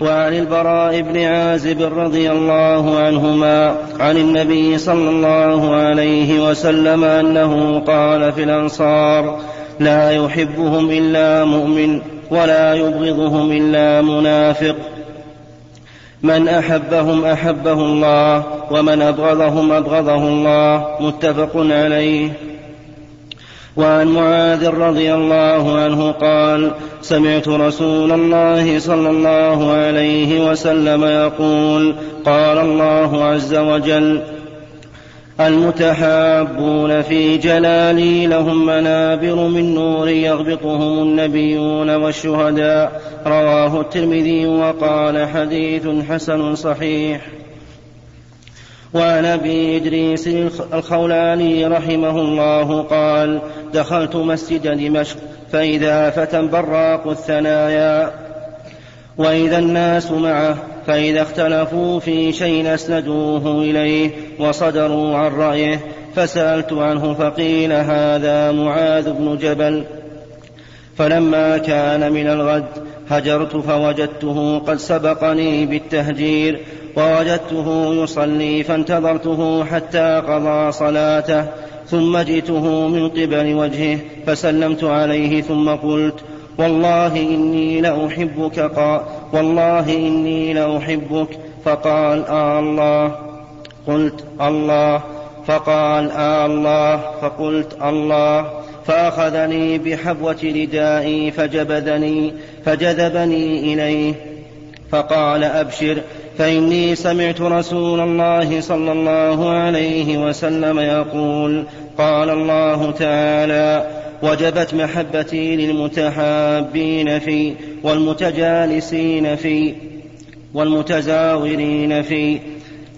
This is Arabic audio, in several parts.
وعن البراء بن عازب رضي الله عنهما عن النبي صلى الله عليه وسلم أنه قال في الأنصار لا يحبهم إلا مؤمن ولا يبغضهم إلا منافق. من أحبهم أحبه الله ومن أبغضهم أبغضه الله متفق عليه. وعن معاذ رضي الله عنه قال سمعت رسول الله صلى الله عليه وسلم يقول قال الله عز وجل المتحابون في جلالي لهم منابر من نور يغبطهم النبيون والشهداء. رواه الترمذي وقال حديث حسن صحيح. وعن أبي إدريس الخولاني رحمه الله قال دخلت مسجد دمشق فإذا فتى براق الثنايا وإذا الناس معه فإذا اختلفوا في شيء أسندوه إليه وصدروا عن رأيه فسألت عنه فقيل هذا معاذ بن جبل. فلما كان من الغد هجرت فوجدته قد سبقني بالتهجير ووجدته يصلي فانتظرته حتى قضى صلاته ثم جئته من قبل وجهه فسلمت عليه ثم قلت والله إني لأحبك قال والله إني لأحبك فقال آه الله. قلت الله. فقال آه الله. فقلت الله. فأخذني بحبوة ردائي فجبذني فجذبني إليه. فقال أبشر فإني سمعت رسول الله صلى الله عليه وسلم يقول قال الله تعالى وجبت محبتي للمتحابين في والمتجالسين في والمتزاورين في.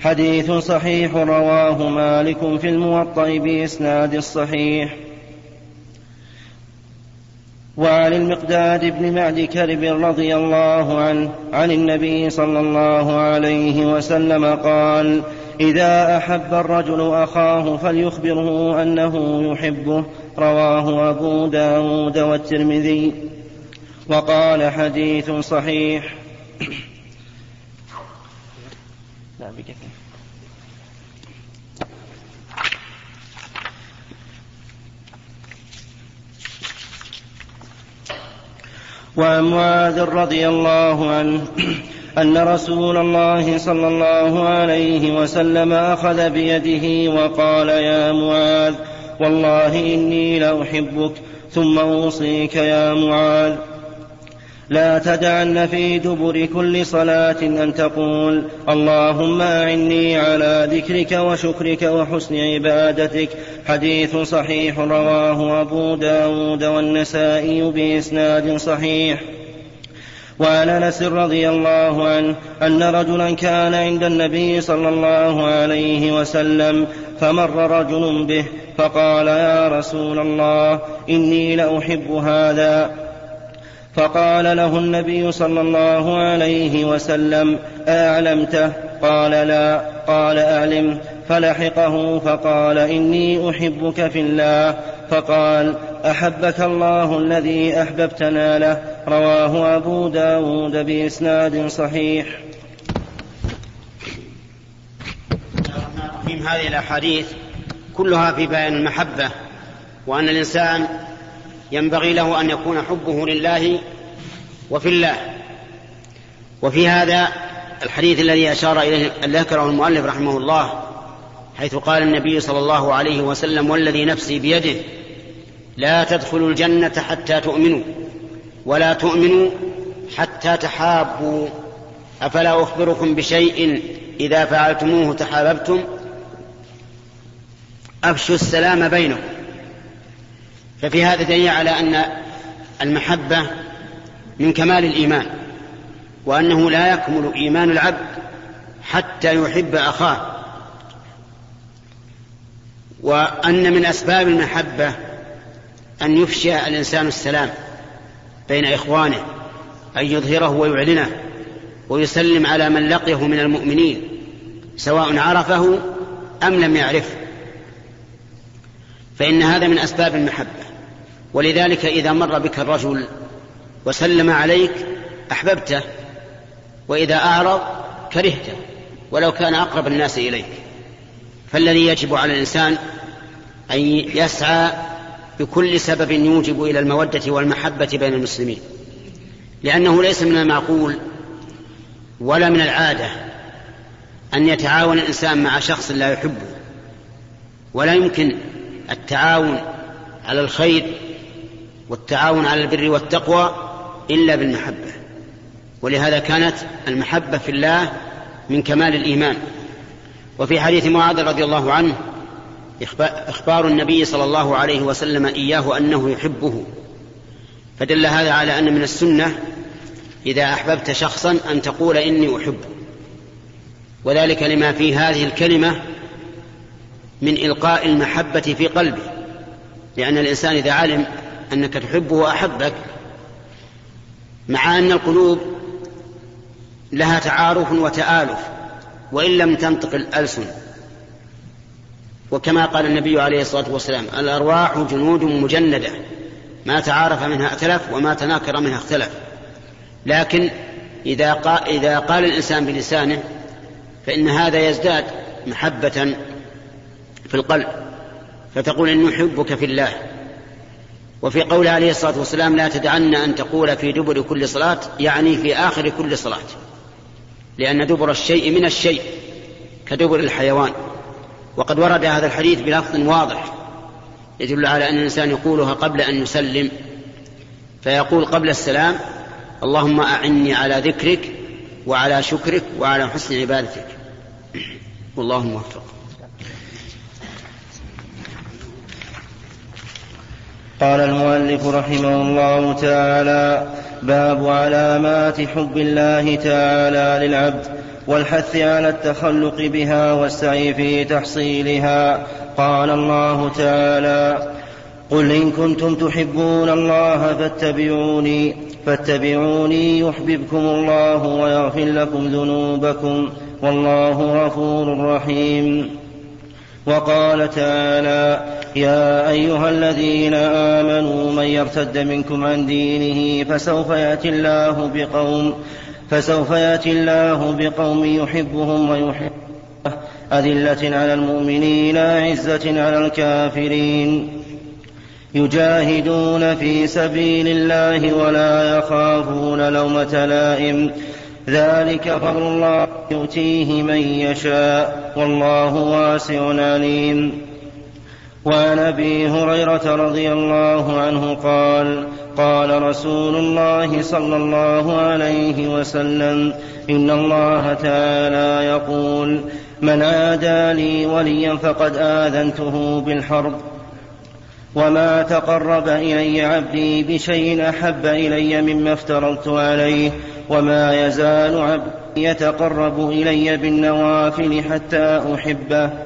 حديث صحيح رواه مالك في الموطأ بإسناد الصحيح وعن المقداد بن معد كرب رضي الله عنه عن النبي صلى الله عليه وسلم قال إذا أحب الرجل أخاه فليخبره أنه يحبه. رواه أبو داود والترمذي. وقال حديث صحيح. لا وعن معاذ رضي الله عنه أن رسول الله صلى الله عليه وسلم أخذ بيده وقال يا معاذ والله إني لأحبك ثم أوصيك يا معاذ. لا تدعن في دبر كل صلاة أن تقول اللهم أعني على ذكرك وشكرك وحسن عبادتك. حديث صحيح رواه أبو داود والنسائي بإسناد صحيح. وعن أنس رضي الله عنه أن رجلا كان عند النبي صلى الله عليه وسلم فمر رجل به فقال يا رسول الله إني لأحب هذا. فقال له النبي صلى الله عليه وسلم أعلمته قال لا. قال أعلم. فلحقه فقال إني أحبك في الله. فقال أحبك الله الذي أحببتنا له. رواه أبو داود بإسناد صحيح. هذه الأحاديث كلها في بيان المحبة وأن الإنسان ينبغي له أن يكون حبه لله وفي الله. وفي هذا الحديث الذي أشار إليه ذكره المؤلف رحمه الله حيث قال النبي صلى الله عليه وسلم والذي نفسي بيده لا تدخلوا الجنة حتى تؤمنوا ولا تؤمنوا حتى تحابوا. أفلا أخبركم بشيء إذا فعلتموه تحاببتم؟ أفشوا السلام بينكم. ففي هذا دليل على أن المحبة من كمال الإيمان وأنه لا يكمل إيمان العبد حتى يحب أخاه. وأن من أسباب المحبة أن يفشي الإنسان السلام بين إخوانه أن يظهره ويعلنه ويسلم على من لقيه من المؤمنين سواء عرفه أم لم يعرفه. فإن هذا من أسباب المحبة. ولذلك إذا مر بك الرجل وسلم عليك أحببته وإذا أعرض كرهته ولو كان أقرب الناس إليك. فالذي يجب على الإنسان أن يسعى بكل سبب يوجب إلى المودة والمحبة بين المسلمين. لأنه ليس من المعقول ولا من العادة أن يتعاون الإنسان مع شخص لا يحبه. ولا يمكن التعاون على الخير والتعاون على البر والتقوى إلا بالمحبة. ولهذا كانت المحبة في الله من كمال الإيمان. وفي حديث معاذ رضي الله عنه إخبار النبي صلى الله عليه وسلم إياه أنه يحبه. فدل هذا على أن من السنة إذا أحببت شخصا أن تقول إني أحبه. وذلك لما في هذه الكلمة من إلقاء المحبة في قلبه. لأن الإنسان إذا علم أنك تحبه وأحبك مع أن القلوب لها تعارف وتآلف وإن لم تنطق الألسن. وكما قال النبي عليه الصلاة والسلام الأرواح جنود مجندة ما تعارف منها ائتلف وما تناكر منها اختلف. لكن إذا قال, إذا قال الإنسان بلسانه فإن هذا يزداد محبة في القلب. فتقول إني أحبك في الله. وفي قوله عليه الصلاة والسلام لا تدعن أن تقول في دبر كل صلاة يعني في آخر كل صلاة. لأن دبر الشيء من الشيء كدبر الحيوان. وقد ورد هذا الحديث بلفظ واضح يدل على أن الإنسان يقولها قبل أن يسلم. فيقول قبل السلام اللهم أعني على ذكرك وعلى شكرك وعلى حسن عبادتك. والله موفق. قال المؤلف رحمه الله تعالى باب علامات حب الله تعالى للعبد والحث على التخلق بها والسعي في تحصيلها. قال الله تعالى قل إن كنتم تحبون الله فاتبعوني فاتبعوني يحببكم الله ويغفر لكم ذنوبكم والله غفور رحيم. وقال تعالى يا أيها الذين آمنوا من يرتد منكم عن دينه فسوف يأتي الله بقوم فسوف يأتي الله بقوم يحبهم ويحبه أذلة على المؤمنين أعزة على الكافرين. يجاهدون في سبيل الله ولا يخافون لومة لائم. ذلك فضل الله يؤتيه من يشاء والله واسع عليم. وعن أبي هريرة رضي الله عنه قال قال رسول الله صلى الله عليه وسلم إن الله تعالى يقول من عادى لي وليا فقد آذنته بالحرب وما تقرب إلي عبدي بشيء أحب إلي مما افترضت عليه وما يزال عبدي يتقرب إلي بالنوافل حتى أحبه.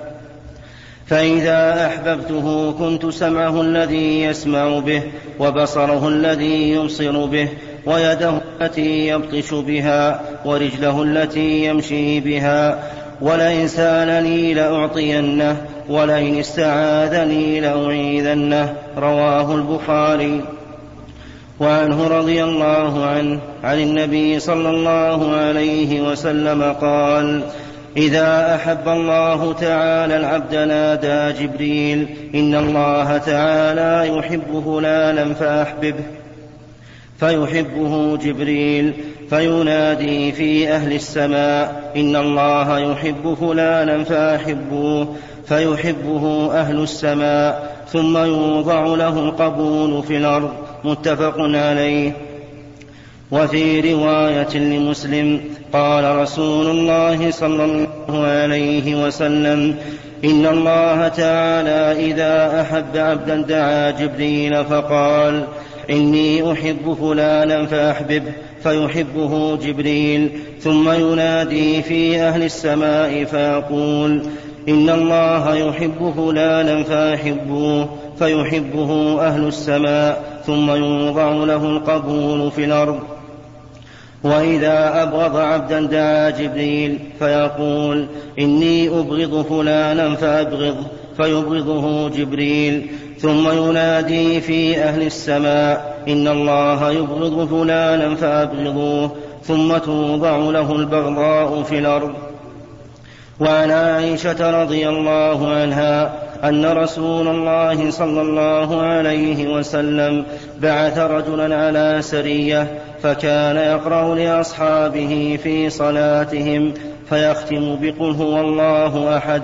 فإذا أحببته كنت سمعه الذي يسمع به وبصره الذي يبصر به ويده التي يبطش بها ورجله التي يمشي بها ولئن سألني لأعطينه ولئن استعاذني لأعيذنه رواه البخاري وعنه رضي الله عنه عن النبي صلى الله عليه وسلم قال إذا أحب الله تعالى العبد نادى جبريل إن الله تعالى يحب فلانا فأحببه فيحبه جبريل فينادي في أهل السماء إن الله يحب فلانا فأحبوه فيحبه أهل السماء ثم يوضع له القبول في الأرض. متفق عليه. وفي رواية لمسلم قال رسول الله صلى الله عليه وسلم إن الله تعالى إذا أحب عبدا دعا جبريل فقال إني أحب فلانا فأحببه فيحبه جبريل ثم ينادي في أهل السماء فيقول إن الله يحب فلانا فأحبوه فيحبه أهل السماء ثم يوضع له القبول في الأرض وإذا أبغض عبدا دعا جبريل فيقول إني أبغض فلانا فأبغضه فيبغضه جبريل. ثم ينادي في أهل السماء إن الله يبغض فلانا فأبغضوه. ثم توضع له البغضاء في الأرض. وعن عائشة رضي الله عنها أن رسول الله صلى الله عليه وسلم بعث رجلا على سرية فكان يقرأ لأصحابه في صلاتهم فيختم بقل هو الله أحد.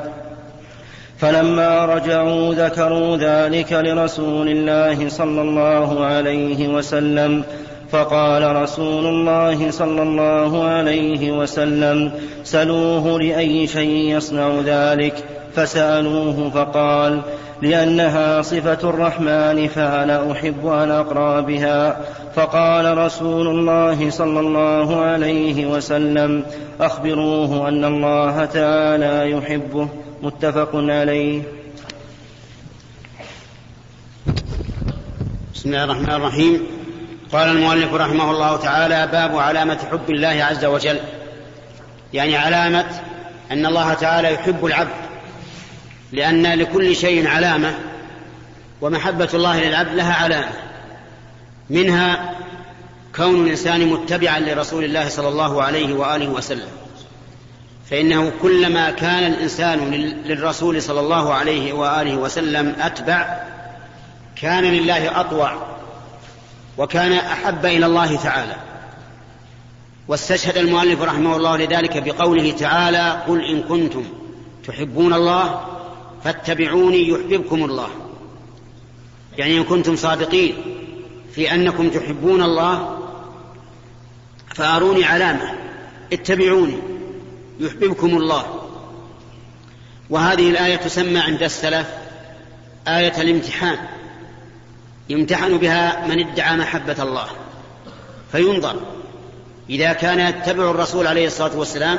فلما رجعوا ذكروا ذلك لرسول الله صلى الله عليه وسلم فقال رسول الله صلى الله عليه وسلم سلوه لأي شيء يصنع ذلك. فسألوه فقال لأنها صفة الرحمن فأنا أحب أن أقرأ بها. فقال رسول الله صلى الله عليه وسلم أخبروه أن الله تعالى يحبه. متفق عليه. بسم الله الرحمن الرحيم. قال المؤلف رحمه الله تعالى باب علامة حب الله عز وجل. يعني علامة أن الله تعالى يحب العبد. لأن لكل شيء علامة ومحبة الله للعبد لها علامة. منها كون الإنسان متبعا لرسول الله صلى الله عليه وآله وسلم. فإنه كلما كان الإنسان للرسول صلى الله عليه وآله وسلم أتبع كان لله أطوع وكان أحب إلى الله تعالى. واستشهد المؤلف رحمه الله لذلك بقوله تعالى قل إن كنتم تحبون الله فاتبعوني يحببكم الله. يعني إن كنتم صادقين في أنكم تحبون الله فأروني علامة. اتبعوني يحببكم الله. وهذه الآية تسمى عند السلف آية الامتحان. يمتحن بها من ادعى محبة الله. فينظر. إذا كان يتبع الرسول عليه الصلاة والسلام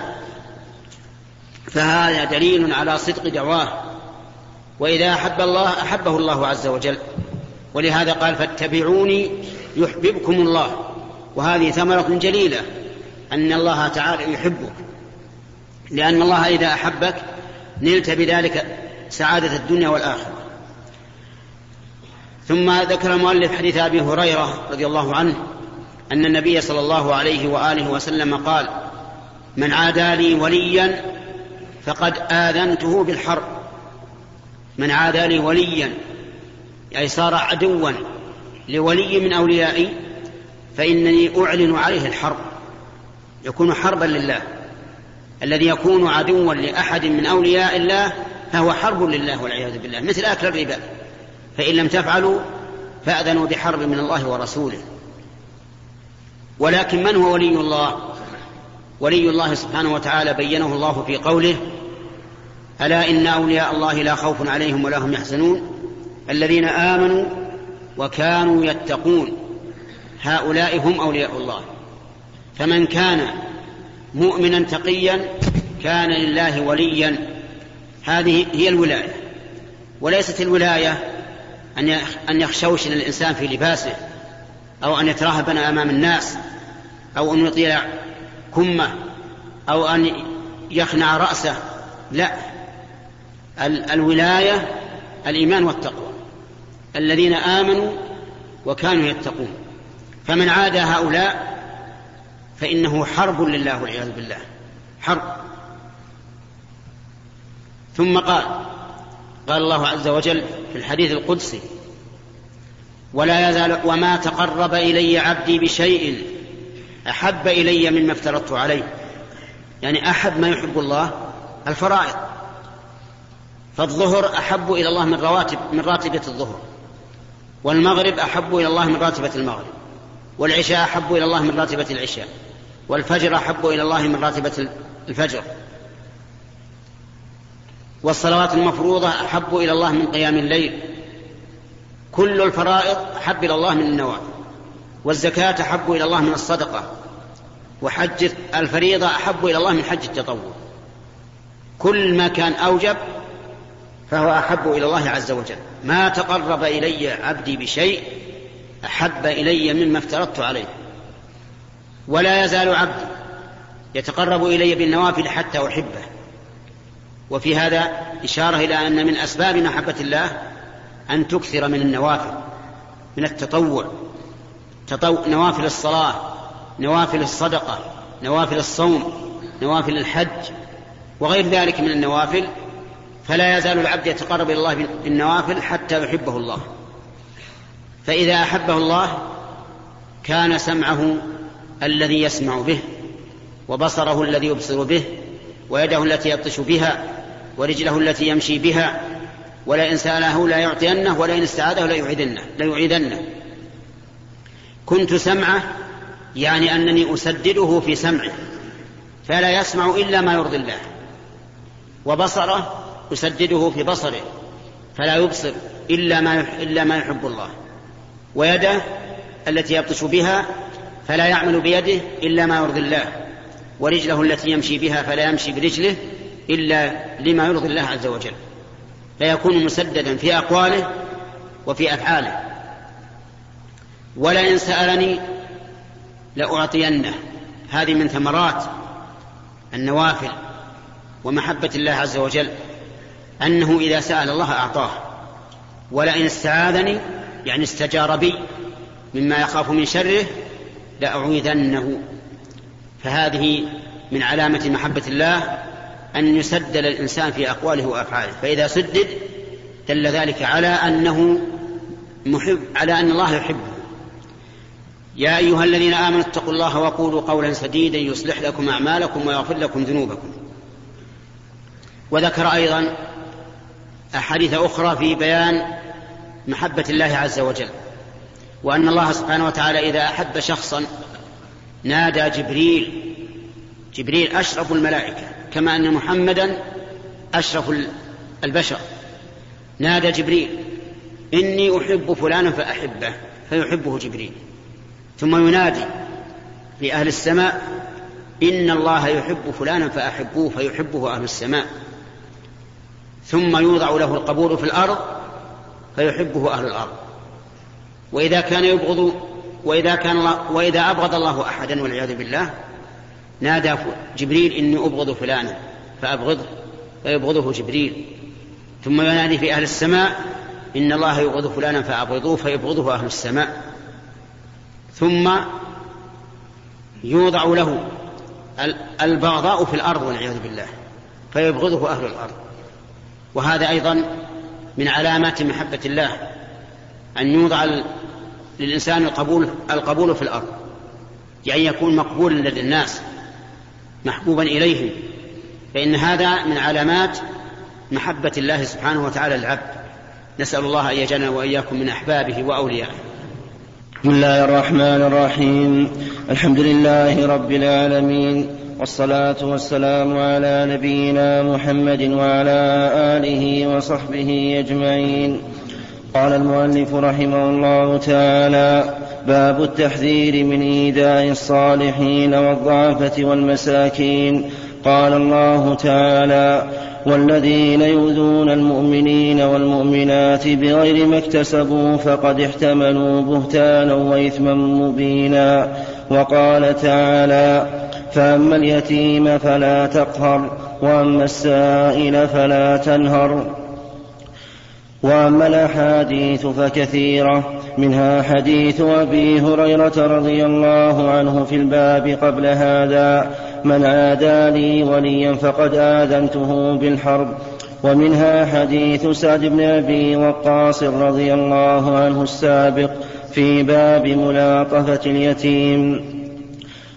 فهذا دليل على صدق دعواه. وإذا أحب الله أحبه الله عز وجل. ولهذا قال فاتبعوني يحببكم الله. وهذه ثمرة جليلة. أن الله تعالى يحبك. لأن الله إذا أحبك نلت بذلك سعادة الدنيا والآخرة. ثم ذكر المؤلف حديث أبي هريرة رضي الله عنه أن النبي صلى الله عليه وآله وسلم قال من عادى لي وليا فقد آذنته بالحرب. من عادى لي وليا اي صار عدوا لولي من أوليائي فإنني أعلن عليه الحرب يكون حربا لله. الذي يكون عدوا لأحد من أولياء الله فهو حرب لله والعياذ بالله مثل أكل الربا. فإن لم تفعلوا فأذنوا بحرب من الله ورسوله. ولكن من هو ولي الله؟ ولي الله سبحانه وتعالى بينه الله في قوله ألا إن أولياء الله لا خوف عليهم ولا هم يحزنون؟ الذين آمنوا وكانوا يتقون. هؤلاء هم أولياء الله. فمن كان مؤمنا تقيا كان لله وليا. هذه هي الولاية. وليست الولاية أن أن يخشوشن الإنسان في لباسه أو أن يترهبن أمام الناس أو أن يطيع كمة أو أن يخنع رأسه. لا. الولاية الإيمان والتقوى الذين آمنوا وكانوا يتقون. فمن عاد هؤلاء فإنه حرب لله والعياذ بالله. حرب. ثم قال قال الله عز وجل في الحديث القدسي ولا يزال وما تقرب إلي عبدي بشيء أحب إلي مما افترضت عليه. يعني أحب ما يحب الله الفرائض. فالظهر أحب إلى الله من رواتب من راتبة الظهر. والمغرب أحب إلى الله من راتبة المغرب. والعشاء أحب إلى الله من راتبة العشاء. والفجر أحب إلى الله من راتبة الفجر. والصلوات المفروضة أحب إلى الله من قيام الليل. كل الفرائض أحب إلى الله من النوافل والزكاة أحب إلى الله من الصدقة. وحج الفريضة أحب إلى الله من حج التطوع. كل ما كان أوجب فهو أحب إلى الله عز وجل. ما تقرب إلي عبدي بشيء أحب إلي مما افترضت عليه. ولا يزال عبدي يتقرب إلي بالنوافل حتى أحبه. وفي هذا إشارة إلى أن من أسباب محبة الله أن تكثر من النوافل من التطوع. تطو... نوافل الصلاة نوافل الصدقة نوافل الصوم نوافل الحج وغير ذلك من النوافل فلا يزال العبد يتقرب إلى الله بالنوافل حتى يحبه الله. فإذا أحبه الله كان سمعه الذي يسمع به وبصره الذي يبصر به ويده التي يبطش بها ورجله التي يمشي بها ولئن سأله لا يعطينه ولئن استعاذه لا يعيدنه. كنت سمعه يعني أنني أسدده في سمعه فلا يسمع إلا ما يرضي الله. وبصره أسدده في بصره فلا يبصر إلا ما إلا ما يحب الله. ويده التي يبطش بها فلا يعمل بيده إلا ما يرضي الله. ورجله التي يمشي بها فلا يمشي برجله إلا لما يرضي الله عز وجل. فيكون مسددا في أقواله وفي أفعاله. ولئن سألني لأعطينه. هذه من ثمرات النوافل ومحبة الله عز وجل. أنه إذا سأل الله أعطاه. ولئن استعاذني يعني استجار بي مما يخاف من شره لأعيذنه. فهذه من علامة محبة الله أن يسدد الإنسان في أقواله وأفعاله. فإذا سدد دل ذلك على أنه محب على أن الله يحبه. يا أيها الذين آمنوا اتقوا الله وقولوا قولا سديدا يصلح لكم أعمالكم ويغفر لكم ذنوبكم. وذكر أيضا أحاديث أخرى في بيان محبة الله عز وجل وأن الله سبحانه وتعالى إذا أحب شخصا نادى جبريل جبريل أشرف الملائكة كما أن محمدا أشرف البشر. نادى جبريل إني أحب فلانا فأحبه فيحبه جبريل. ثم ينادي لأهل السماء إن الله يحب فلانا فأحبوه فيحبه أهل السماء. ثم يوضع له القبول في الأرض فيحبه أهل الأرض. وإذا كان يبغض وإذا كان الله وإذا أبغض الله أحدا والعياذ بالله نادى جبريل إني أبغض فلانا فأبغضه فيبغضه جبريل. ثم ينادي في أهل السماء إن الله يبغض فلانا فأبغضوه فيبغضه أهل السماء. ثم يوضع له البغضاء في الأرض والعياذ بالله فيبغضه أهل الأرض. وهذا أيضا من علامات محبة الله أن يوضع للإنسان القبول القبول في الأرض يعني يكون مقبولا لدى الناس محبوبا إليهم فإن هذا من علامات محبة الله سبحانه وتعالى للعبد. نسأل الله أن يجعلنا وإياكم من أحبابه وأوليائه. بسم الله الرحمن الرحيم. الحمد لله رب العالمين. والصلاة والسلام على نبينا محمد وعلى آله وصحبه أجمعين. قال المؤلف رحمه الله تعالى باب التحذير من إيذاء الصالحين والضعفة والمساكين. قال الله تعالى والذين يؤذون المؤمنين والمؤمنات بغير ما اكتسبوا فقد احتملوا بهتانا وإثما مبينا. وقال تعالى فأما اليتيم فلا تقهر وأما السائل فلا تنهر. وأما الأحاديث فكثيرة منها حديث أبي هريرة رضي الله عنه في الباب قبل هذا من عادى لي وليا فقد آذنته بالحرب. ومنها حديث سعد بن أبي وقاص رضي الله عنه السابق في باب ملاطفة اليتيم.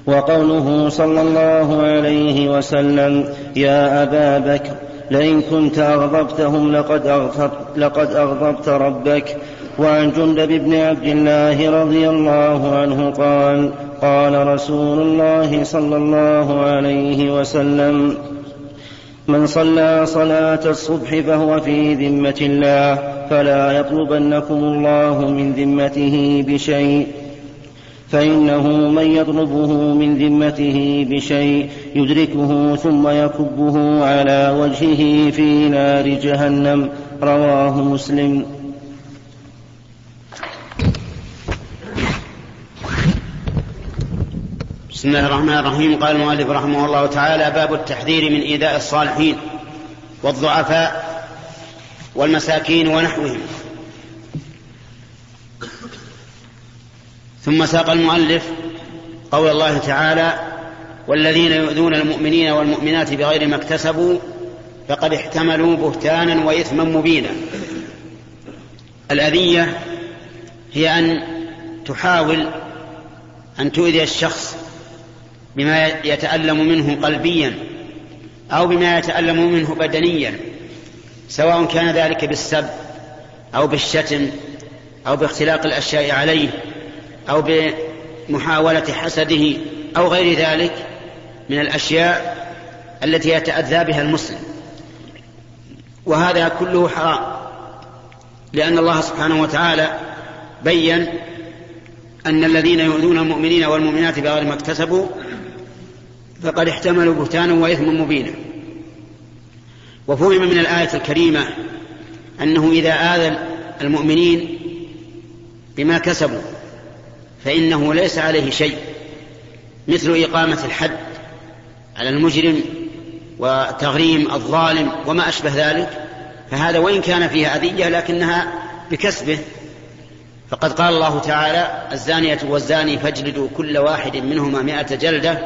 وقوله صلى الله عليه وسلم يا أبا بكر لئن كنت أغضبتهم لقد أغضبت, لقد أغضبت ربك. وعن جندب بن عبد الله رضي الله عنه قال قال رسول الله صلى الله عليه وسلم من صلى صلاة الصبح فهو في ذمة الله فلا يطلبنكم الله من ذمته بشيء. فإنه من يطلبه من ذمته بشيء يدركه ثم يكبه على وجهه في نار جهنم. رواه مسلم. بسم الله الرحمن الرحيم. قال المؤلف رحمه الله تعالى باب التحذير من إيذاء الصالحين والضعفاء والمساكين ونحوهم. ثم ساق المؤلف قول الله تعالى والذين يؤذون المؤمنين والمؤمنات بغير ما اكتسبوا فقد احتملوا بهتانا وإثما مبينا. الأذية هي أن تحاول أن تؤذي الشخص بما يتألم منه قلبيا أو بما يتألم منه بدنيا سواء كان ذلك بالسب أو بالشتم أو باختلاق الأشياء عليه. أو بمحاولة حسده أو غير ذلك من الأشياء التي يتأذى بها المسلم. وهذا كله حرام لأن الله سبحانه وتعالى بين أن الذين يؤذون المؤمنين والمؤمنات بغير ما اكتسبوا فقد احتملوا بهتانا وإثما مبينا. وفهم من الآية الكريمة أنه إذا اذى المؤمنين بما كسبوا فإنه ليس عليه شيء مثل إقامة الحد على المجرم وتغريم الظالم وما أشبه ذلك فهذا وإن كان فيها أذية لكنها بكسبه. فقد قال الله تعالى الزانية والزاني فاجلدوا كل واحد منهما مائة جلدة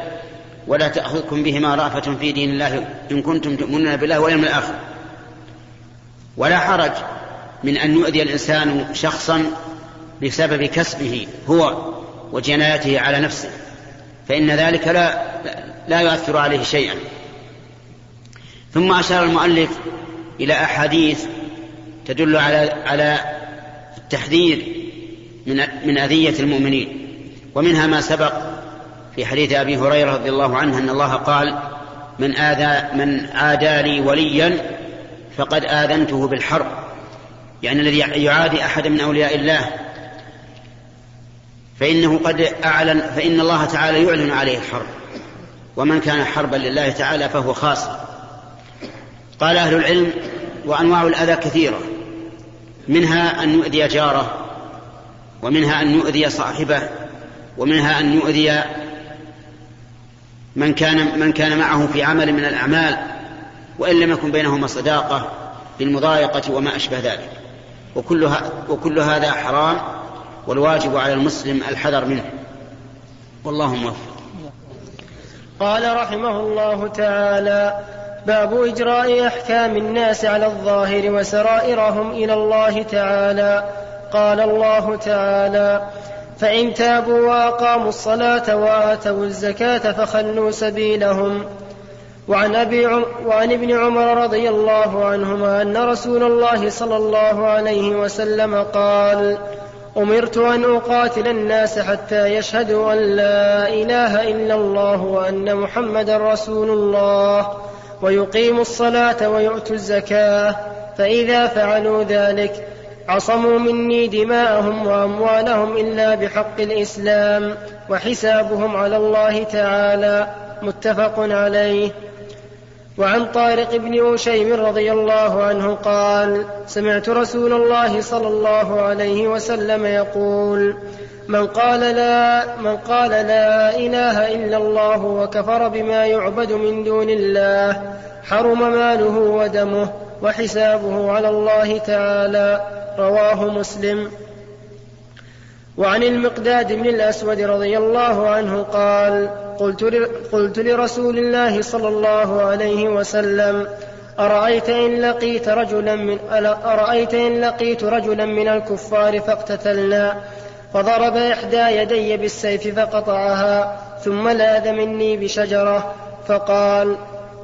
ولا تأخذكم بهما رأفة في دين الله إن كنتم تؤمنون بالله واليوم الآخر. ولا حرج من أن يؤذي الإنسان شخصا بسبب كسبه هو وجنايته على نفسه فإن ذلك لا لا يؤثر عليه شيئا. ثم أشار المؤلف إلى أحاديث تدل على على التحذير من من أذية المؤمنين ومنها ما سبق في حديث أبي هريرة رضي الله عنه أن الله قال من آذى من عادى لي وليا فقد آذنته بالحرب. يعني الذي يعادي أحد من أولياء الله. فإنه قد أعلن فإن الله تعالى يعلن عليه الحرب. ومن كان حربا لله تعالى فهو خاسر قال أهل العلم وأنواع الأذى كثيرة. منها أن يؤذي جاره ومنها أن يؤذي صاحبه ومنها أن يؤذي من كان من كان معه في عمل من الأعمال وإن لم يكن بينهما صداقة بالمضايقة وما أشبه ذلك. وكل, وكل هذا حرام. والواجب على المسلم الحذر منه. والله موفق. قال رحمه الله تعالى باب إجراء أحكام الناس على الظاهر وسرائرهم إلى الله تعالى. قال الله تعالى فإن تابوا وأقاموا الصلاة وآتوا الزكاة فخلوا سبيلهم. وعن, أبي عم وعن ابن عمر رضي الله عنهما أن رسول الله صلى الله عليه وسلم قال أمرت أن أقاتل الناس حتى يشهدوا أن لا إله إلا الله وأن محمدا رسول الله ويقيموا الصلاة ويؤتوا الزكاة فإذا فعلوا ذلك عصموا مني دماءهم وأموالهم إلا بحق الإسلام وحسابهم على الله تعالى متفق عليه. وعن طارق بن أشيم رضي الله عنه قال سمعت رسول الله صلى الله عليه وسلم يقول من قال لا من قال لا إله إلا الله وكفر بما يعبد من دون الله حرم ماله ودمه وحسابه على الله تعالى. رواه مسلم. وعن المقداد بن الأسود رضي الله عنه قال قلت, لرسول الله صلى الله عليه وسلم أرأيت إن لقيت رجلا من أرأيت إن لقيت رجلا من الكفار فاقتتلنا فضرب إحدى يدي بالسيف فقطعها ثم لاذ مني بشجرة فقال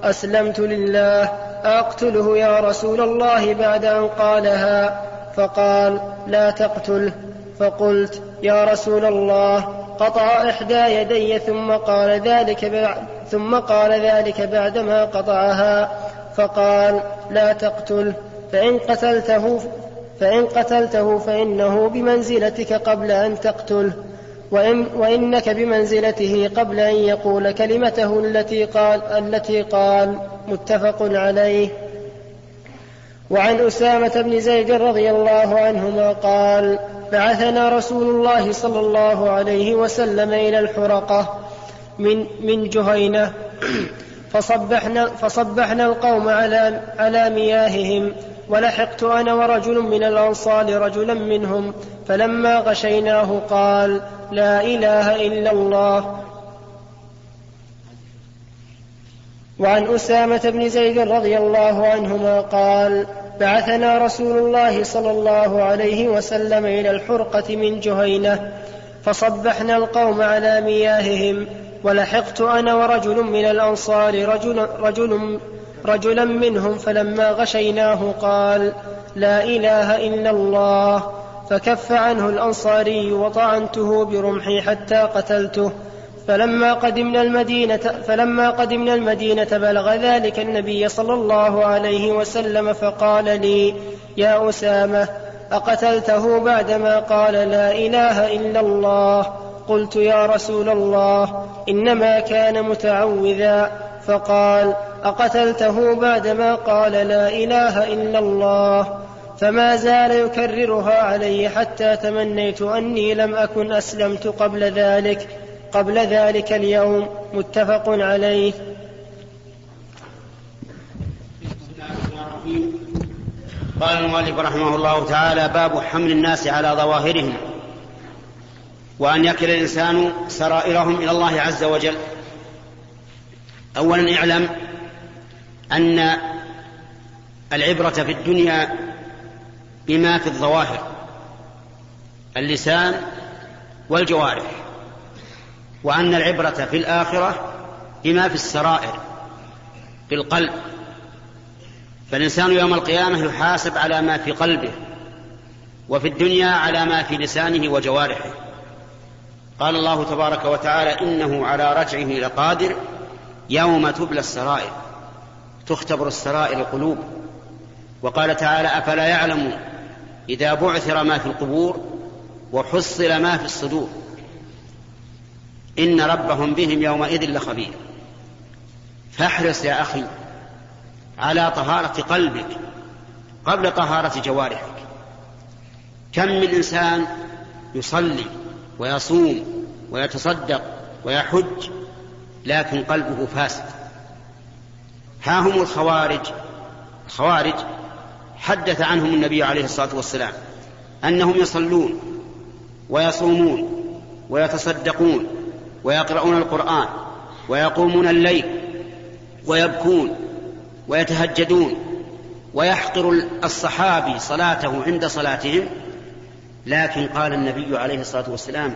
أسلمت لله أقتله يا رسول الله بعد أن قالها فقال لا تقتله. فقلت يا رسول الله قطع إحدى يدي ثم قال ذلك بعد ثم قال ذلك بعدما قطعها فقال لا تقتل فإن قتلته فإن قتلته فإنه بمنزلتك قبل أن تقتله وإن وإنك بمنزلته قبل أن يقول كلمته التي قال التي قال متفق عليه. وعن أسامة بن زيد رضي الله عنهما قال بعثنا رسول الله صلى الله عليه وسلم إلى الحرقة من من جهينة فصبحنا فصبحنا القوم على على مياههم ولحقت أنا ورجل من الأنصار رجلا منهم فلما غشيناه قال لا إله إلا الله. وعن أسامة بن زيد رضي الله عنهما قال بعثنا رسول الله صلى الله عليه وسلم إلى الحرقة من جهينة فصبحنا القوم على مياههم ولحقت أنا ورجل من الأنصار رجل, رجل رجلا منهم فلما غشيناه قال لا إله إلا الله فكف عنه الأنصاري وطعنته برمحي حتى قتلته. فلما قدمنا المدينة فلما قدمنا المدينة بلغ ذلك النبي صلى الله عليه وسلم فقال لي يا أسامة أقتلته بعدما قال لا إله إلا الله؟ قلت يا رسول الله إنما كان متعوذا. فقال أقتلته بعدما قال لا إله إلا الله؟ فما زال يكررها علي حتى تمنيت أني لم أكن أسلمت قبل ذلك. قبل ذلك اليوم متفق عليه. قال المؤلف رحمه الله تعالى باب حمل الناس على ظواهرهم وأن يكل الإنسان سرائرهم إلى الله عز وجل. أولا اعلم أن العبرة في الدنيا بما في الظواهر اللسان والجوارح. وأن العبرة في الآخرة بما في السرائر في القلب. فالإنسان يوم القيامة يحاسب على ما في قلبه وفي الدنيا على ما في لسانه وجوارحه. قال الله تبارك وتعالى إنه على رجعه لقادر يوم تبلى السرائر تختبر السرائر القلوب. وقال تعالى أفلا يعلم إذا بعثر ما في القبور وحصل ما في الصدور. إن ربهم بهم يومئذ لخبير. فاحرص يا أخي على طهارة قلبك قبل طهارة جوارحك. كم من إنسان يصلي ويصوم ويتصدق ويحج لكن قلبه فاسد. ها هم الخوارج؟ الخوارج حدث عنهم النبي عليه الصلاة والسلام أنهم يصلون ويصومون ويتصدقون ويقرؤون القرآن ويقومون الليل ويبكون ويتهجدون ويحقر الصحابي صلاته عند صلاتهم. لكن قال النبي عليه الصلاة والسلام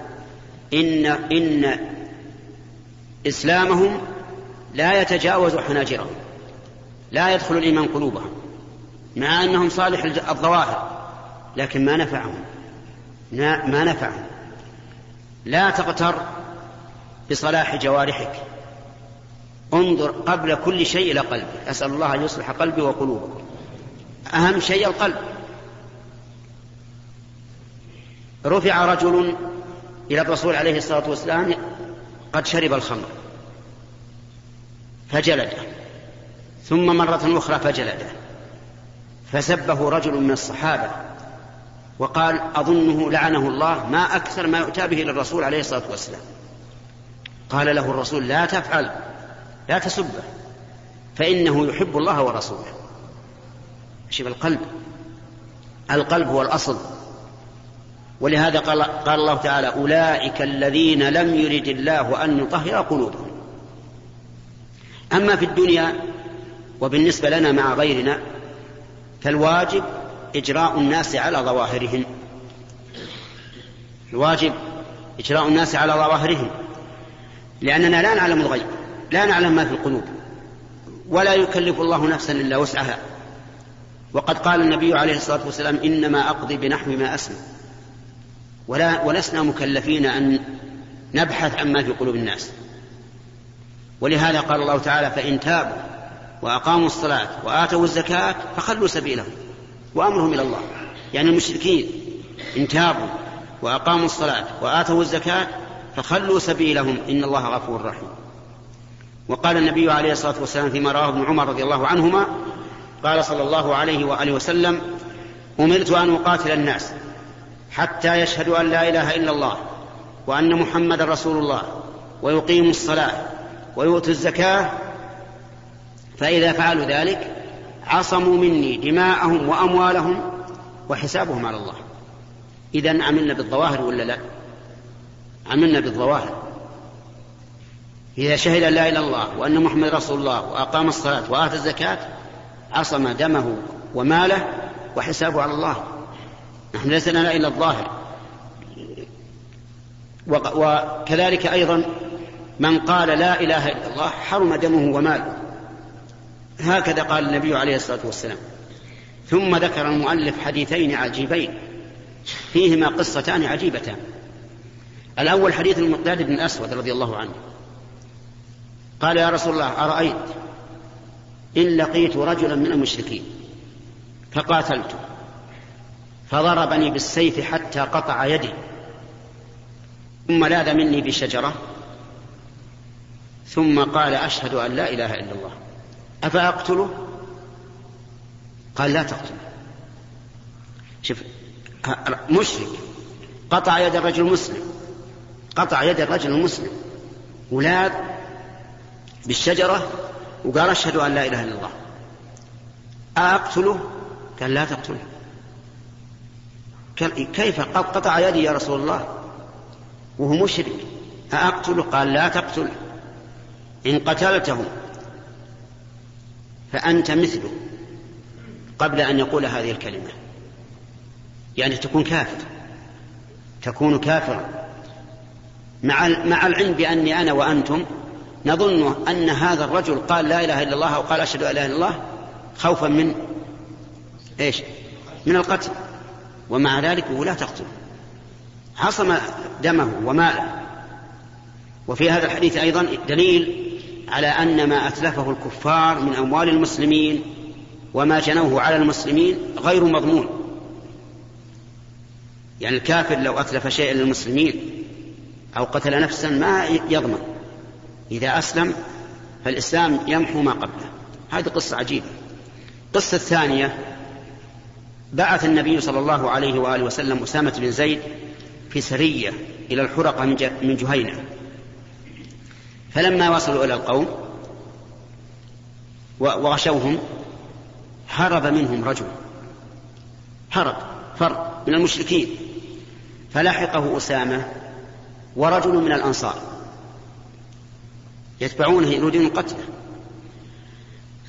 إن إن إسلامهم لا يتجاوز حناجرهم لا يدخل الإيمان قلوبهم مع أنهم صالح الظواهر لكن ما نفعهم ما نفعهم. لا تغتر بصلاح جوارحك. انظر قبل كل شيء إلى قلبك. أسأل الله أن يصلح قلبي وقلوبكم. أهم شيء القلب. رفع رجل إلى الرسول عليه الصلاة والسلام قد شرب الخمر فجلده. ثم مرة أخرى فجلده. فسبه رجل من الصحابة وقال أظنه لعنه الله ما أكثر ما يؤتى به للرسول عليه الصلاة والسلام. قال له الرسول لا تفعل لا تسبه فإنه يحب الله ورسوله. شوف القلب القلب هو الأصل. ولهذا قال, قال الله تعالى أولئك الذين لم يرد الله أن يطهر قلوبهم. أما في الدنيا وبالنسبة لنا مع غيرنا فالواجب إجراء الناس على ظواهرهم. الواجب إجراء الناس على ظواهرهم. لأننا لا نعلم الغيب لا نعلم ما في القلوب ولا يكلف الله نفسا إلا وسعها. وقد قال النبي عليه الصلاة والسلام إنما أقضي بنحو ما أسمع. ولا ولسنا مكلفين أن نبحث عما في قلوب الناس. ولهذا قال الله تعالى فإن تابوا وأقاموا الصلاة وآتوا الزكاة فخلوا سبيلهم وأمرهم إلى الله. يعني المشركين إن تابوا وأقاموا الصلاة وآتوا الزكاة فخلوا سبيلهم إن الله غفور رحيم وقال النبي عليه الصلاة والسلام فيما رواه ابن عمر رضي الله عنهما قال صلى الله عليه وآله وسلم أمرت أن أقاتل الناس حتى يشهدوا أن لا إله إلا الله وأن محمد رسول الله ويقيموا الصلاة ويؤتوا الزكاة فإذا فعلوا ذلك عصموا مني دماءهم وأموالهم وحسابهم على الله إذا عملنا بالظواهر ولا لا؟ عملنا بالظواهر. إذا شهد لا إله إلا الله وأن محمد رسول الله وأقام الصلاة وآتى الزكاة عصم دمه وماله وحسابه على الله. نحن ليس لنا إلا الظاهر. وكذلك أيضا من قال لا إله إلا الله حرم دمه وماله. هكذا قال النبي عليه الصلاة والسلام. ثم ذكر المؤلف حديثين عجيبين. فيهما قصتان عجيبتان. الأول حديث المقداد بن الأسود رضي الله عنه. قال يا رسول الله أرأيت إن لقيت رجلا من المشركين فقاتلته فضربني بالسيف حتى قطع يدي ثم لاذ مني بشجرة ثم قال أشهد أن لا إله إلا الله. أفأقتله؟ قال لا تقتله. شوف مشرك قطع يد الرجل المسلم قطع يد الرجل المسلم ولاذ بالشجرة وقال أشهد أن لا إله إلا الله. أقتله؟ قال لا تقتله. كيف قد قطع يدي يا رسول الله؟ وهو مشرك. أقتله؟ قال لا تقتله. إن قتلته فأنت مثله قبل أن يقول هذه الكلمة. يعني تكون كافر. تكون كافرا. مع مع العلم بأني أنا وأنتم نظن أن هذا الرجل قال لا إله إلا الله أو قال أشهد أن لا إله إلا الله خوفا من إيش؟ من القتل. ومع ذلك لا تقتل. حصم دمه وماله. وفي هذا الحديث أيضا دليل على أن ما أتلفه الكفار من أموال المسلمين وما جنوه على المسلمين غير مضمون. يعني الكافر لو أتلف شيئا للمسلمين أو قتل نفسا ما يضمن. إذا أسلم فالإسلام يمحو ما قبله. هذه قصة عجيبة. القصة الثانية بعث النبي صلى الله عليه وآله وسلم أسامة بن زيد في سرية إلى الحرقة من جهينة. فلما وصلوا إلى القوم وغشوهم هرب منهم رجل. هرب فر من المشركين. فلحقه أسامة ورجل من الأنصار يتبعونه يريدون قتله.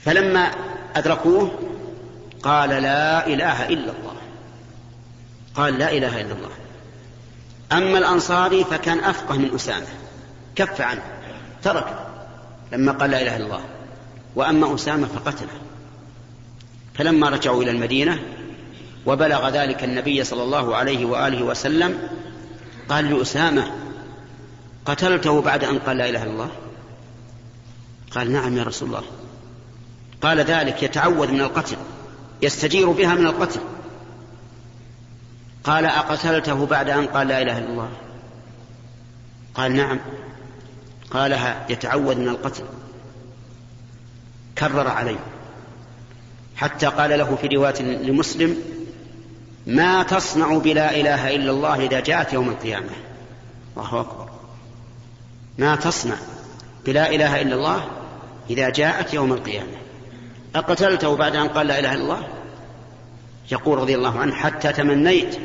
فلما أدركوه قال لا إله إلا الله. قال لا إله إلا الله. أما الأنصاري فكان أفقه من أسامة. كف عنه. ترك. لما قال لا إله إلا الله. وأما أسامة فقتله. فلما رجعوا إلى المدينة وبلغ ذلك النبي صلى الله عليه وآله وسلم قال لأسامة قتلته بعد أن قال لا إله إلا الله؟ قال نعم يا رسول الله. قال ذلك يتعوذ من القتل يستجير بها من القتل. قال أقتلته بعد أن قال لا إله إلا الله؟ قال نعم. قالها يتعوذ من القتل. كرر عليه. حتى قال له في رواية لمسلم ما تصنع بلا إله إلا الله إذا جاءت يوم القيامة؟ الله أكبر. ما تصنع بلا إله إلا الله إذا جاءت يوم القيامة. أقتلته بعد أن قال لا إله إلا الله؟ يقول رضي الله عنه حتى تمنيت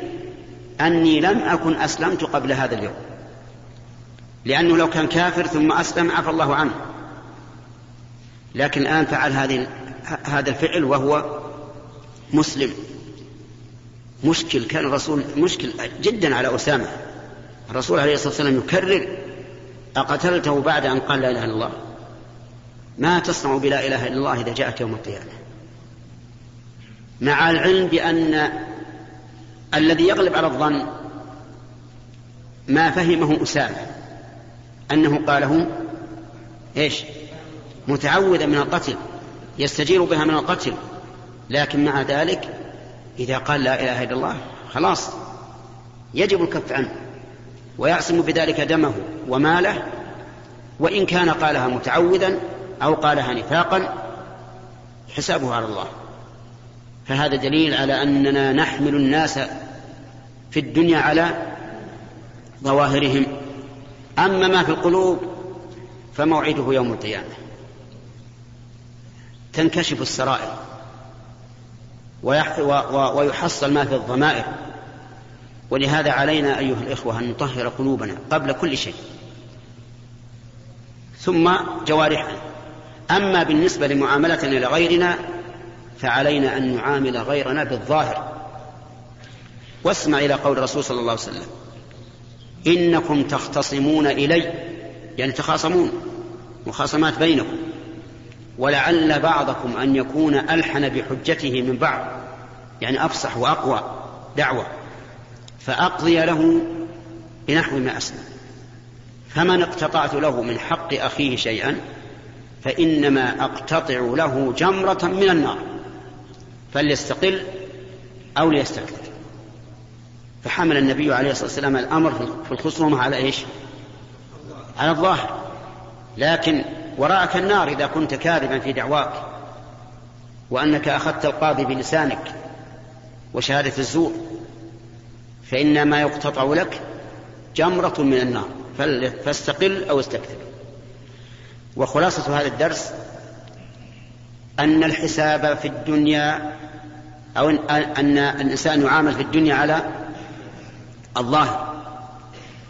أني لم أكن أسلمت قبل هذا اليوم. لأنه لو كان كافر ثم أسلم عفى الله عنه. لكن الآن فعل هذه هذا الفعل وهو مسلم. مشكل كان الرسول مشكل جدا على أسامة. الرسول عليه الصلاة والسلام يكرر أقتلته بعد أن قال لا إله إلا الله. ما تصنع بلا إله إلا الله إذا جاءت يوم القيامة. مع العلم بأن الذي يغلب على الظن ما فهمه أسامة أنه قاله إيش؟ متعوذا من القتل يستجير بها من القتل. لكن مع ذلك إذا قال لا إله إلا الله خلاص يجب الكف عنه. ويعصم بذلك دمه وماله وإن كان قالها متعوذا أو قالها نفاقا حسابه على الله. فهذا دليل على أننا نحمل الناس في الدنيا على ظواهرهم. أما ما في القلوب فموعده يوم القيامة. تنكشف السرائر ويحصل ما في الضمائر. ولهذا علينا أيها الإخوة أن نطهر قلوبنا قبل كل شيء. ثم جوارحنا. أما بالنسبة لمعاملتنا لغيرنا فعلينا أن نعامل غيرنا بالظاهر. واسمع إلى قول الرسول صلى الله عليه وسلم إنكم تختصمون إلي يعني تخاصمون مخاصمات بينكم. ولعل بعضكم أن يكون ألحن بحجته من بعض يعني أفصح وأقوى دعوة. فأقضي له بنحو ما أسلم. فمن اقتطعت له من حق أخيه شيئا فإنما أقتطع له جمرة من النار فليستقل أو ليستكثر فحمل النبي عليه الصلاة والسلام الأمر في الخصومة على إيش؟ على الظاهر. لكن وراءك النار إذا كنت كاذبا في دعواك وأنك أخذت القاضي بلسانك وشهادة الزور فإن ما يقتطع لك جمرة من النار. فاستقل أو استكثر. وخلاصة هذا الدرس أن الحساب في الدنيا أو أن الإنسان يعامل في الدنيا على الظاهر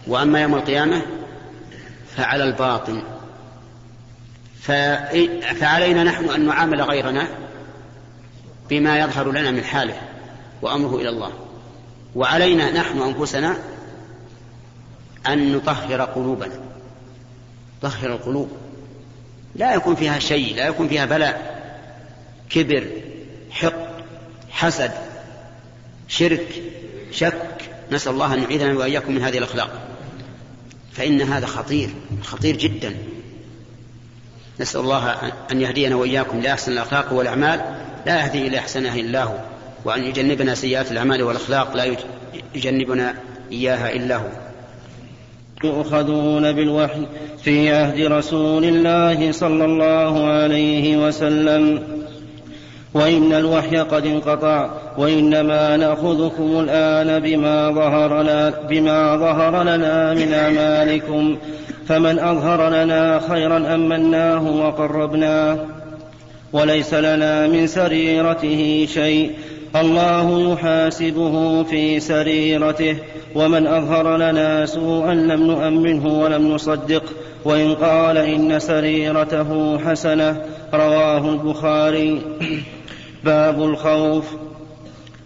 وأما يوم القيامة فعلى الباطن فعلينا نحن أن نعامل غيرنا بما يظهر لنا من حاله وأمره إلى الله. وعلينا نحن أنفسنا أن نطهر قلوبنا. طهر القلوب. لا يكون فيها شيء لا يكون فيها بلاء. كبر حق حسد شرك شك. نسأل الله أن يعيذنا وإياكم من هذه الأخلاق. فإن هذا خطير خطير جدا. نسأل الله أن يهدينا وإياكم لأحسن الأخلاق والأعمال. لا يهدي إلى أحسنها إلا هو. وأن يجنبنا سيئات الأعمال والأخلاق لا يجنبنا إياها إلا هو. يؤخذون بالوحي في عهد رسول الله صلى الله عليه وسلم. وإن الوحي قد انقطع وإنما نأخذكم الآن بما ظهر لنا, بما ظهر لنا من أعمالكم. فمن أظهر لنا خيرا أمناه وقربناه. وليس لنا من سريرته شيء. الله يحاسبه في سريرته ومن أظهر لنا سوءا لم نؤمنه ولم نصدق وإن قال إن سريرته حسنة رواه البخاري. باب الخوف.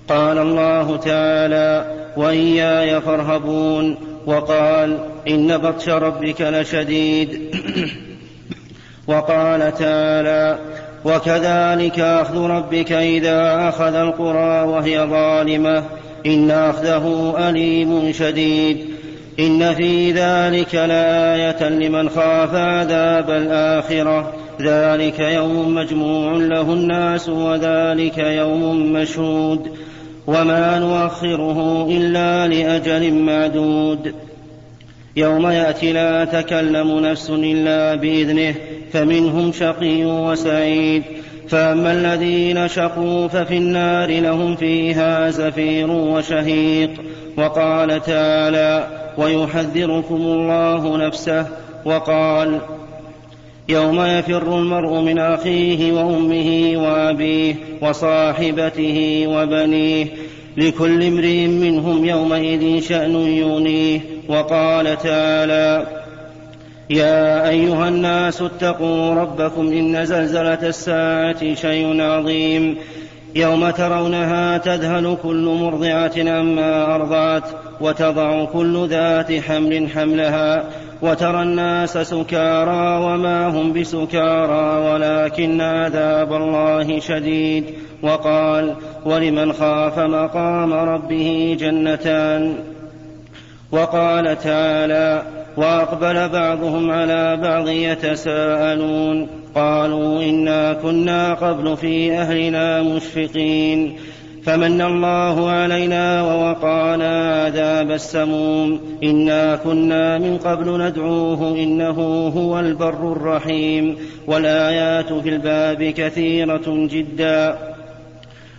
قال الله تعالى وإياي فارهبون. وقال إن بطش ربك لشديد. وقال تعالى وكذلك أخذ ربك إذا أخذ القرى وهي ظالمة. إن أخذه أليم شديد. إن في ذلك لآية لمن خاف عذاب الآخرة. ذلك يوم مجموع له الناس وذلك يوم مشهود. وما نؤخره إلا لأجل معدود. يوم يأتي لا تكلم نفس إلا بإذنه. فمنهم شقي وسعيد. فأما الذين شقوا ففي النار لهم فيها زفير وشهيق. وقال تعالى ويحذركم الله نفسه. وقال يوم يفر المرء من أخيه وأمه وأبيه وصاحبته وبنيه لكل امرئ منهم يومئذ شأن يغنيه. وقال تعالى يا أيها الناس اتقوا ربكم إن زلزلة الساعة شيء عظيم. يوم ترونها تذهل كل مرضعة عما أرضعت وتضع كل ذات حمل حملها وترى الناس سكارى وما هم بسكارى ولكن عذاب الله شديد. وقال ولمن خاف مقام ربه جنتان؟ وقال تعالى وأقبل بعضهم على بعض يتساءلون قالوا إنا كنا قبل في أهلنا مشفقين. فمن الله علينا ووقانا عذاب السموم. إنا كنا من قبل ندعوه إنه هو البر الرحيم. والآيات في الباب كثيرة جدا.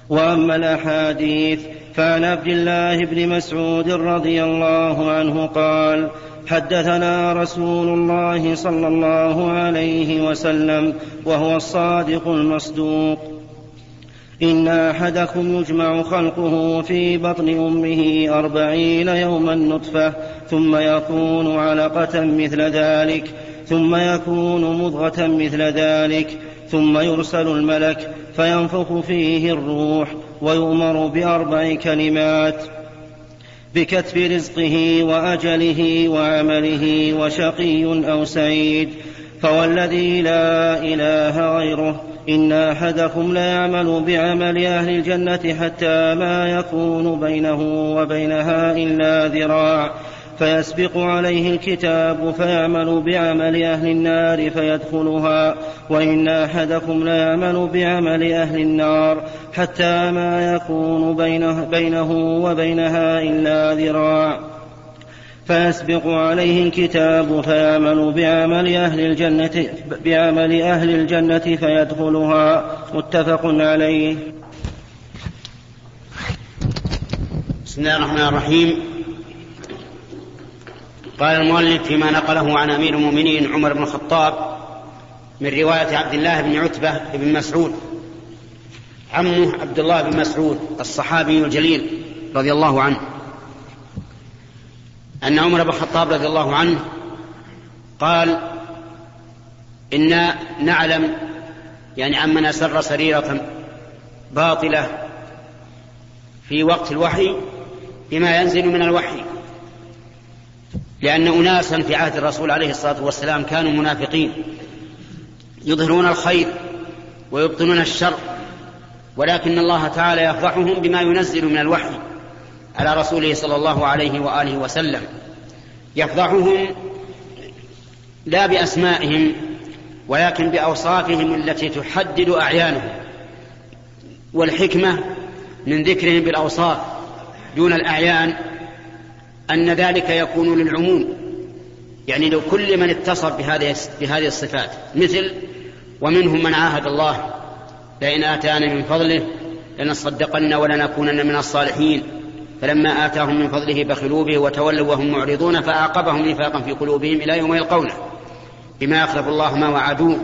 وأما الأحاديث فعن عبد الله بن مسعود رضي الله عنه قال حدثنا رسول الله صلى الله عليه وسلم وهو الصادق المصدوق. إن أحدكم يجمع خلقه في بطن أمه أربعين يوما نطفة ثم يكون علقة مثل ذلك ثم يكون مضغة مثل ذلك ثم يرسل الملك فينفخ فيه الروح ويؤمر بأربع كلمات بكتب رزقه وأجله وعمله وشقي أو سعيد فوالذي لا إله غيره. إن أحدكم ليعمل بعمل أهل الجنة حتى ما يكون بينه وبينها إلا ذراع. فيسبق عليه الكتاب فيعمل بعمل أهل النار فيدخلها وإن أحدكم ليعمل بعمل أهل النار حتى ما يكون بينه, بينه وبينها إلا ذراع فيسبق عليه الكتاب فيعمل بعمل أهل الجنة بعمل أهل الجنة فيدخلها متفق عليه. بسم الله الرحمن الرحيم. قال المؤلف فيما نقله عن أمير المؤمنين عمر بن الخطاب من رواية عبد الله بن عتبة بن مسعود. عمه عبد الله بن مسعود الصحابي الجليل رضي الله عنه. أن عمر بن الخطاب رضي الله عنه قال إنا نعلم يعني عمن أسر سريرة باطلة في وقت الوحي بما ينزل من الوحي لأن أناسا في عهد الرسول عليه الصلاة والسلام كانوا منافقين يظهرون الخير ويبطنون الشر ولكن الله تعالى يفضحهم بما ينزل من الوحي على رسوله صلى الله عليه وآله وسلم. يفضحهم لا بأسمائهم ولكن بأوصافهم التي تحدد أعيانهم. والحكمة من ذكرهم بالأوصاف دون الأعيان أن ذلك يكون للعموم. يعني لو كل من اتصف بهذه بهذه الصفات مثل ومنهم من عاهد الله لئن آتانا من فضله لنصدقن ولنكونن من الصالحين. فلما آتاهم من فضله بخلوا به وتولوا وهم معرضون فأعقبهم نفاقا في قلوبهم إلى يوم يلقونه. بما أخلف الله ما وعدوه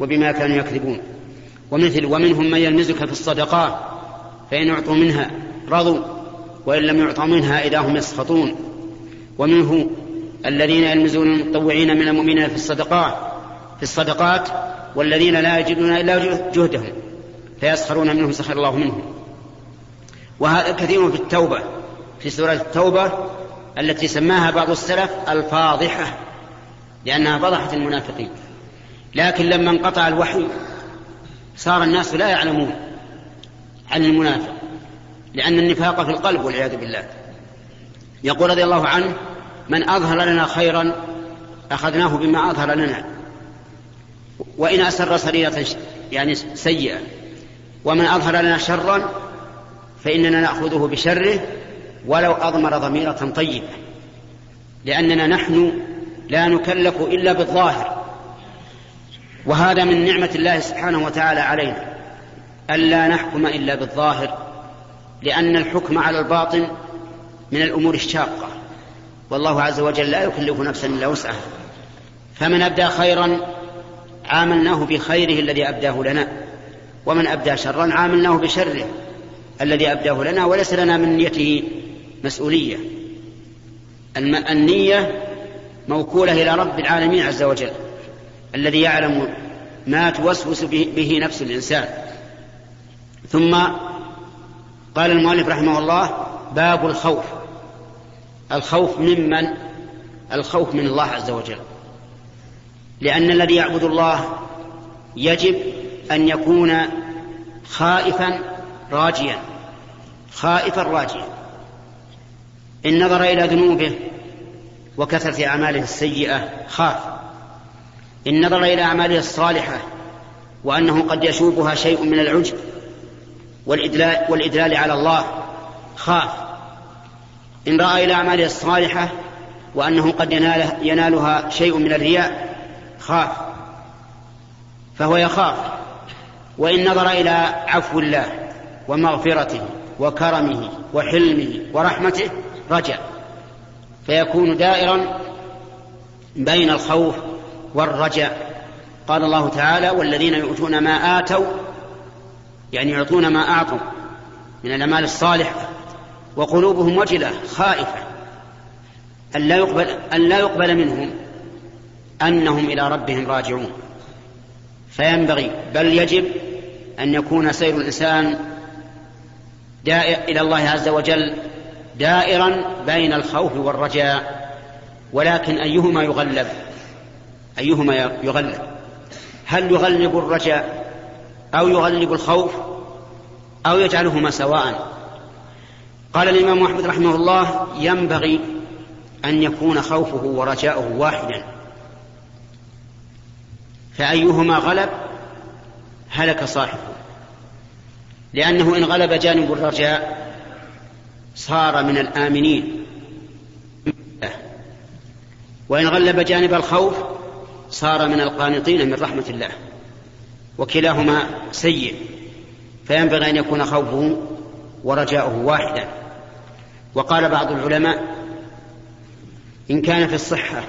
وبما كانوا يكذبون. ومثل ومنهم من يلمزك في الصدقات فإن أعطوا منها رضوا. وإن لم يعطوا منها إذا هم يسخطون. ومنه الذين يلمزون المتطوعين من المؤمنين في الصدقات في الصدقات والذين لا يجدون إلا جهدهم فيسخرون منهم سخر الله منهم. وهذا كثير في التوبة في سورة التوبة التي سماها بعض السلف الفاضحة لأنها فضحت المنافقين. لكن لما انقطع الوحي صار الناس لا يعلمون عن المنافق. لأن النفاق في القلب والعياذ بالله. يقول رضي الله عنه من أظهر لنا خيرا أخذناه بما أظهر لنا. وإن أسر سريرة يعني سيئة. ومن أظهر لنا شرا فإننا نأخذه بشره ولو أضمر ضميرة طيبة. لأننا نحن لا نكلف إلا بالظاهر. وهذا من نعمة الله سبحانه وتعالى علينا ألا نحكم إلا بالظاهر. لأن الحكم على الباطن من الأمور الشاقة. والله عز وجل لا يكلف نفسا إلا وسعها. فمن أبدى خيرا عاملناه بخيره الذي أبداه لنا. ومن أبدى شرا عاملناه بشره الذي أبداه لنا. وليس لنا من نيته مسؤولية. النية موكولة إلى رب العالمين عز وجل الذي يعلم ما توسوس به نفس الإنسان. ثم قال المؤلف رحمه الله باب الخوف. الخوف ممن الخوف من الله عز وجل. لأن الذي يعبد الله يجب أن يكون خائفا راجيا. خائفا راجيا. إن نظر إلى ذنوبه وكثرة أعماله السيئة خاف. إن نظر إلى أعماله الصالحة وأنه قد يشوبها شيء من العجب والإدلال, والإدلال على الله خاف. إن رأى إلى أعماله الصالحة وأنه قد يناله ينالها شيء من الرياء خاف. فهو يخاف. وإن نظر إلى عفو الله ومغفرته وكرمه وحلمه ورحمته رجع. فيكون دائرا بين الخوف والرجاء قال الله تعالى والذين يؤتون ما آتوا يعني يعطون ما أعطوا من الأعمال الصالحة وقلوبهم وجلة خائفة. أن لا يقبل أن لا يقبل منهم أنهم إلى ربهم راجعون. فينبغي بل يجب أن يكون سير الإنسان دائر إلى الله عز وجل دائرا بين الخوف والرجاء. ولكن أيهما يغلب؟ أيهما يغلب؟ هل يغلب الرجاء؟ أو يغلب الخوف أو يجعلهما سواء. قال الإمام أحمد رحمه الله ينبغي أن يكون خوفه ورجاؤه واحدا. فأيهما غلب؟ هلك صاحبه. لأنه إن غلب جانب الرجاء صار من الآمنين. وإن غلب جانب الخوف صار من القانطين من رحمة الله. وكلاهما سيء فينبغي أن يكون خوفه ورجاؤه واحدا. وقال بعض العلماء إن كان في الصحة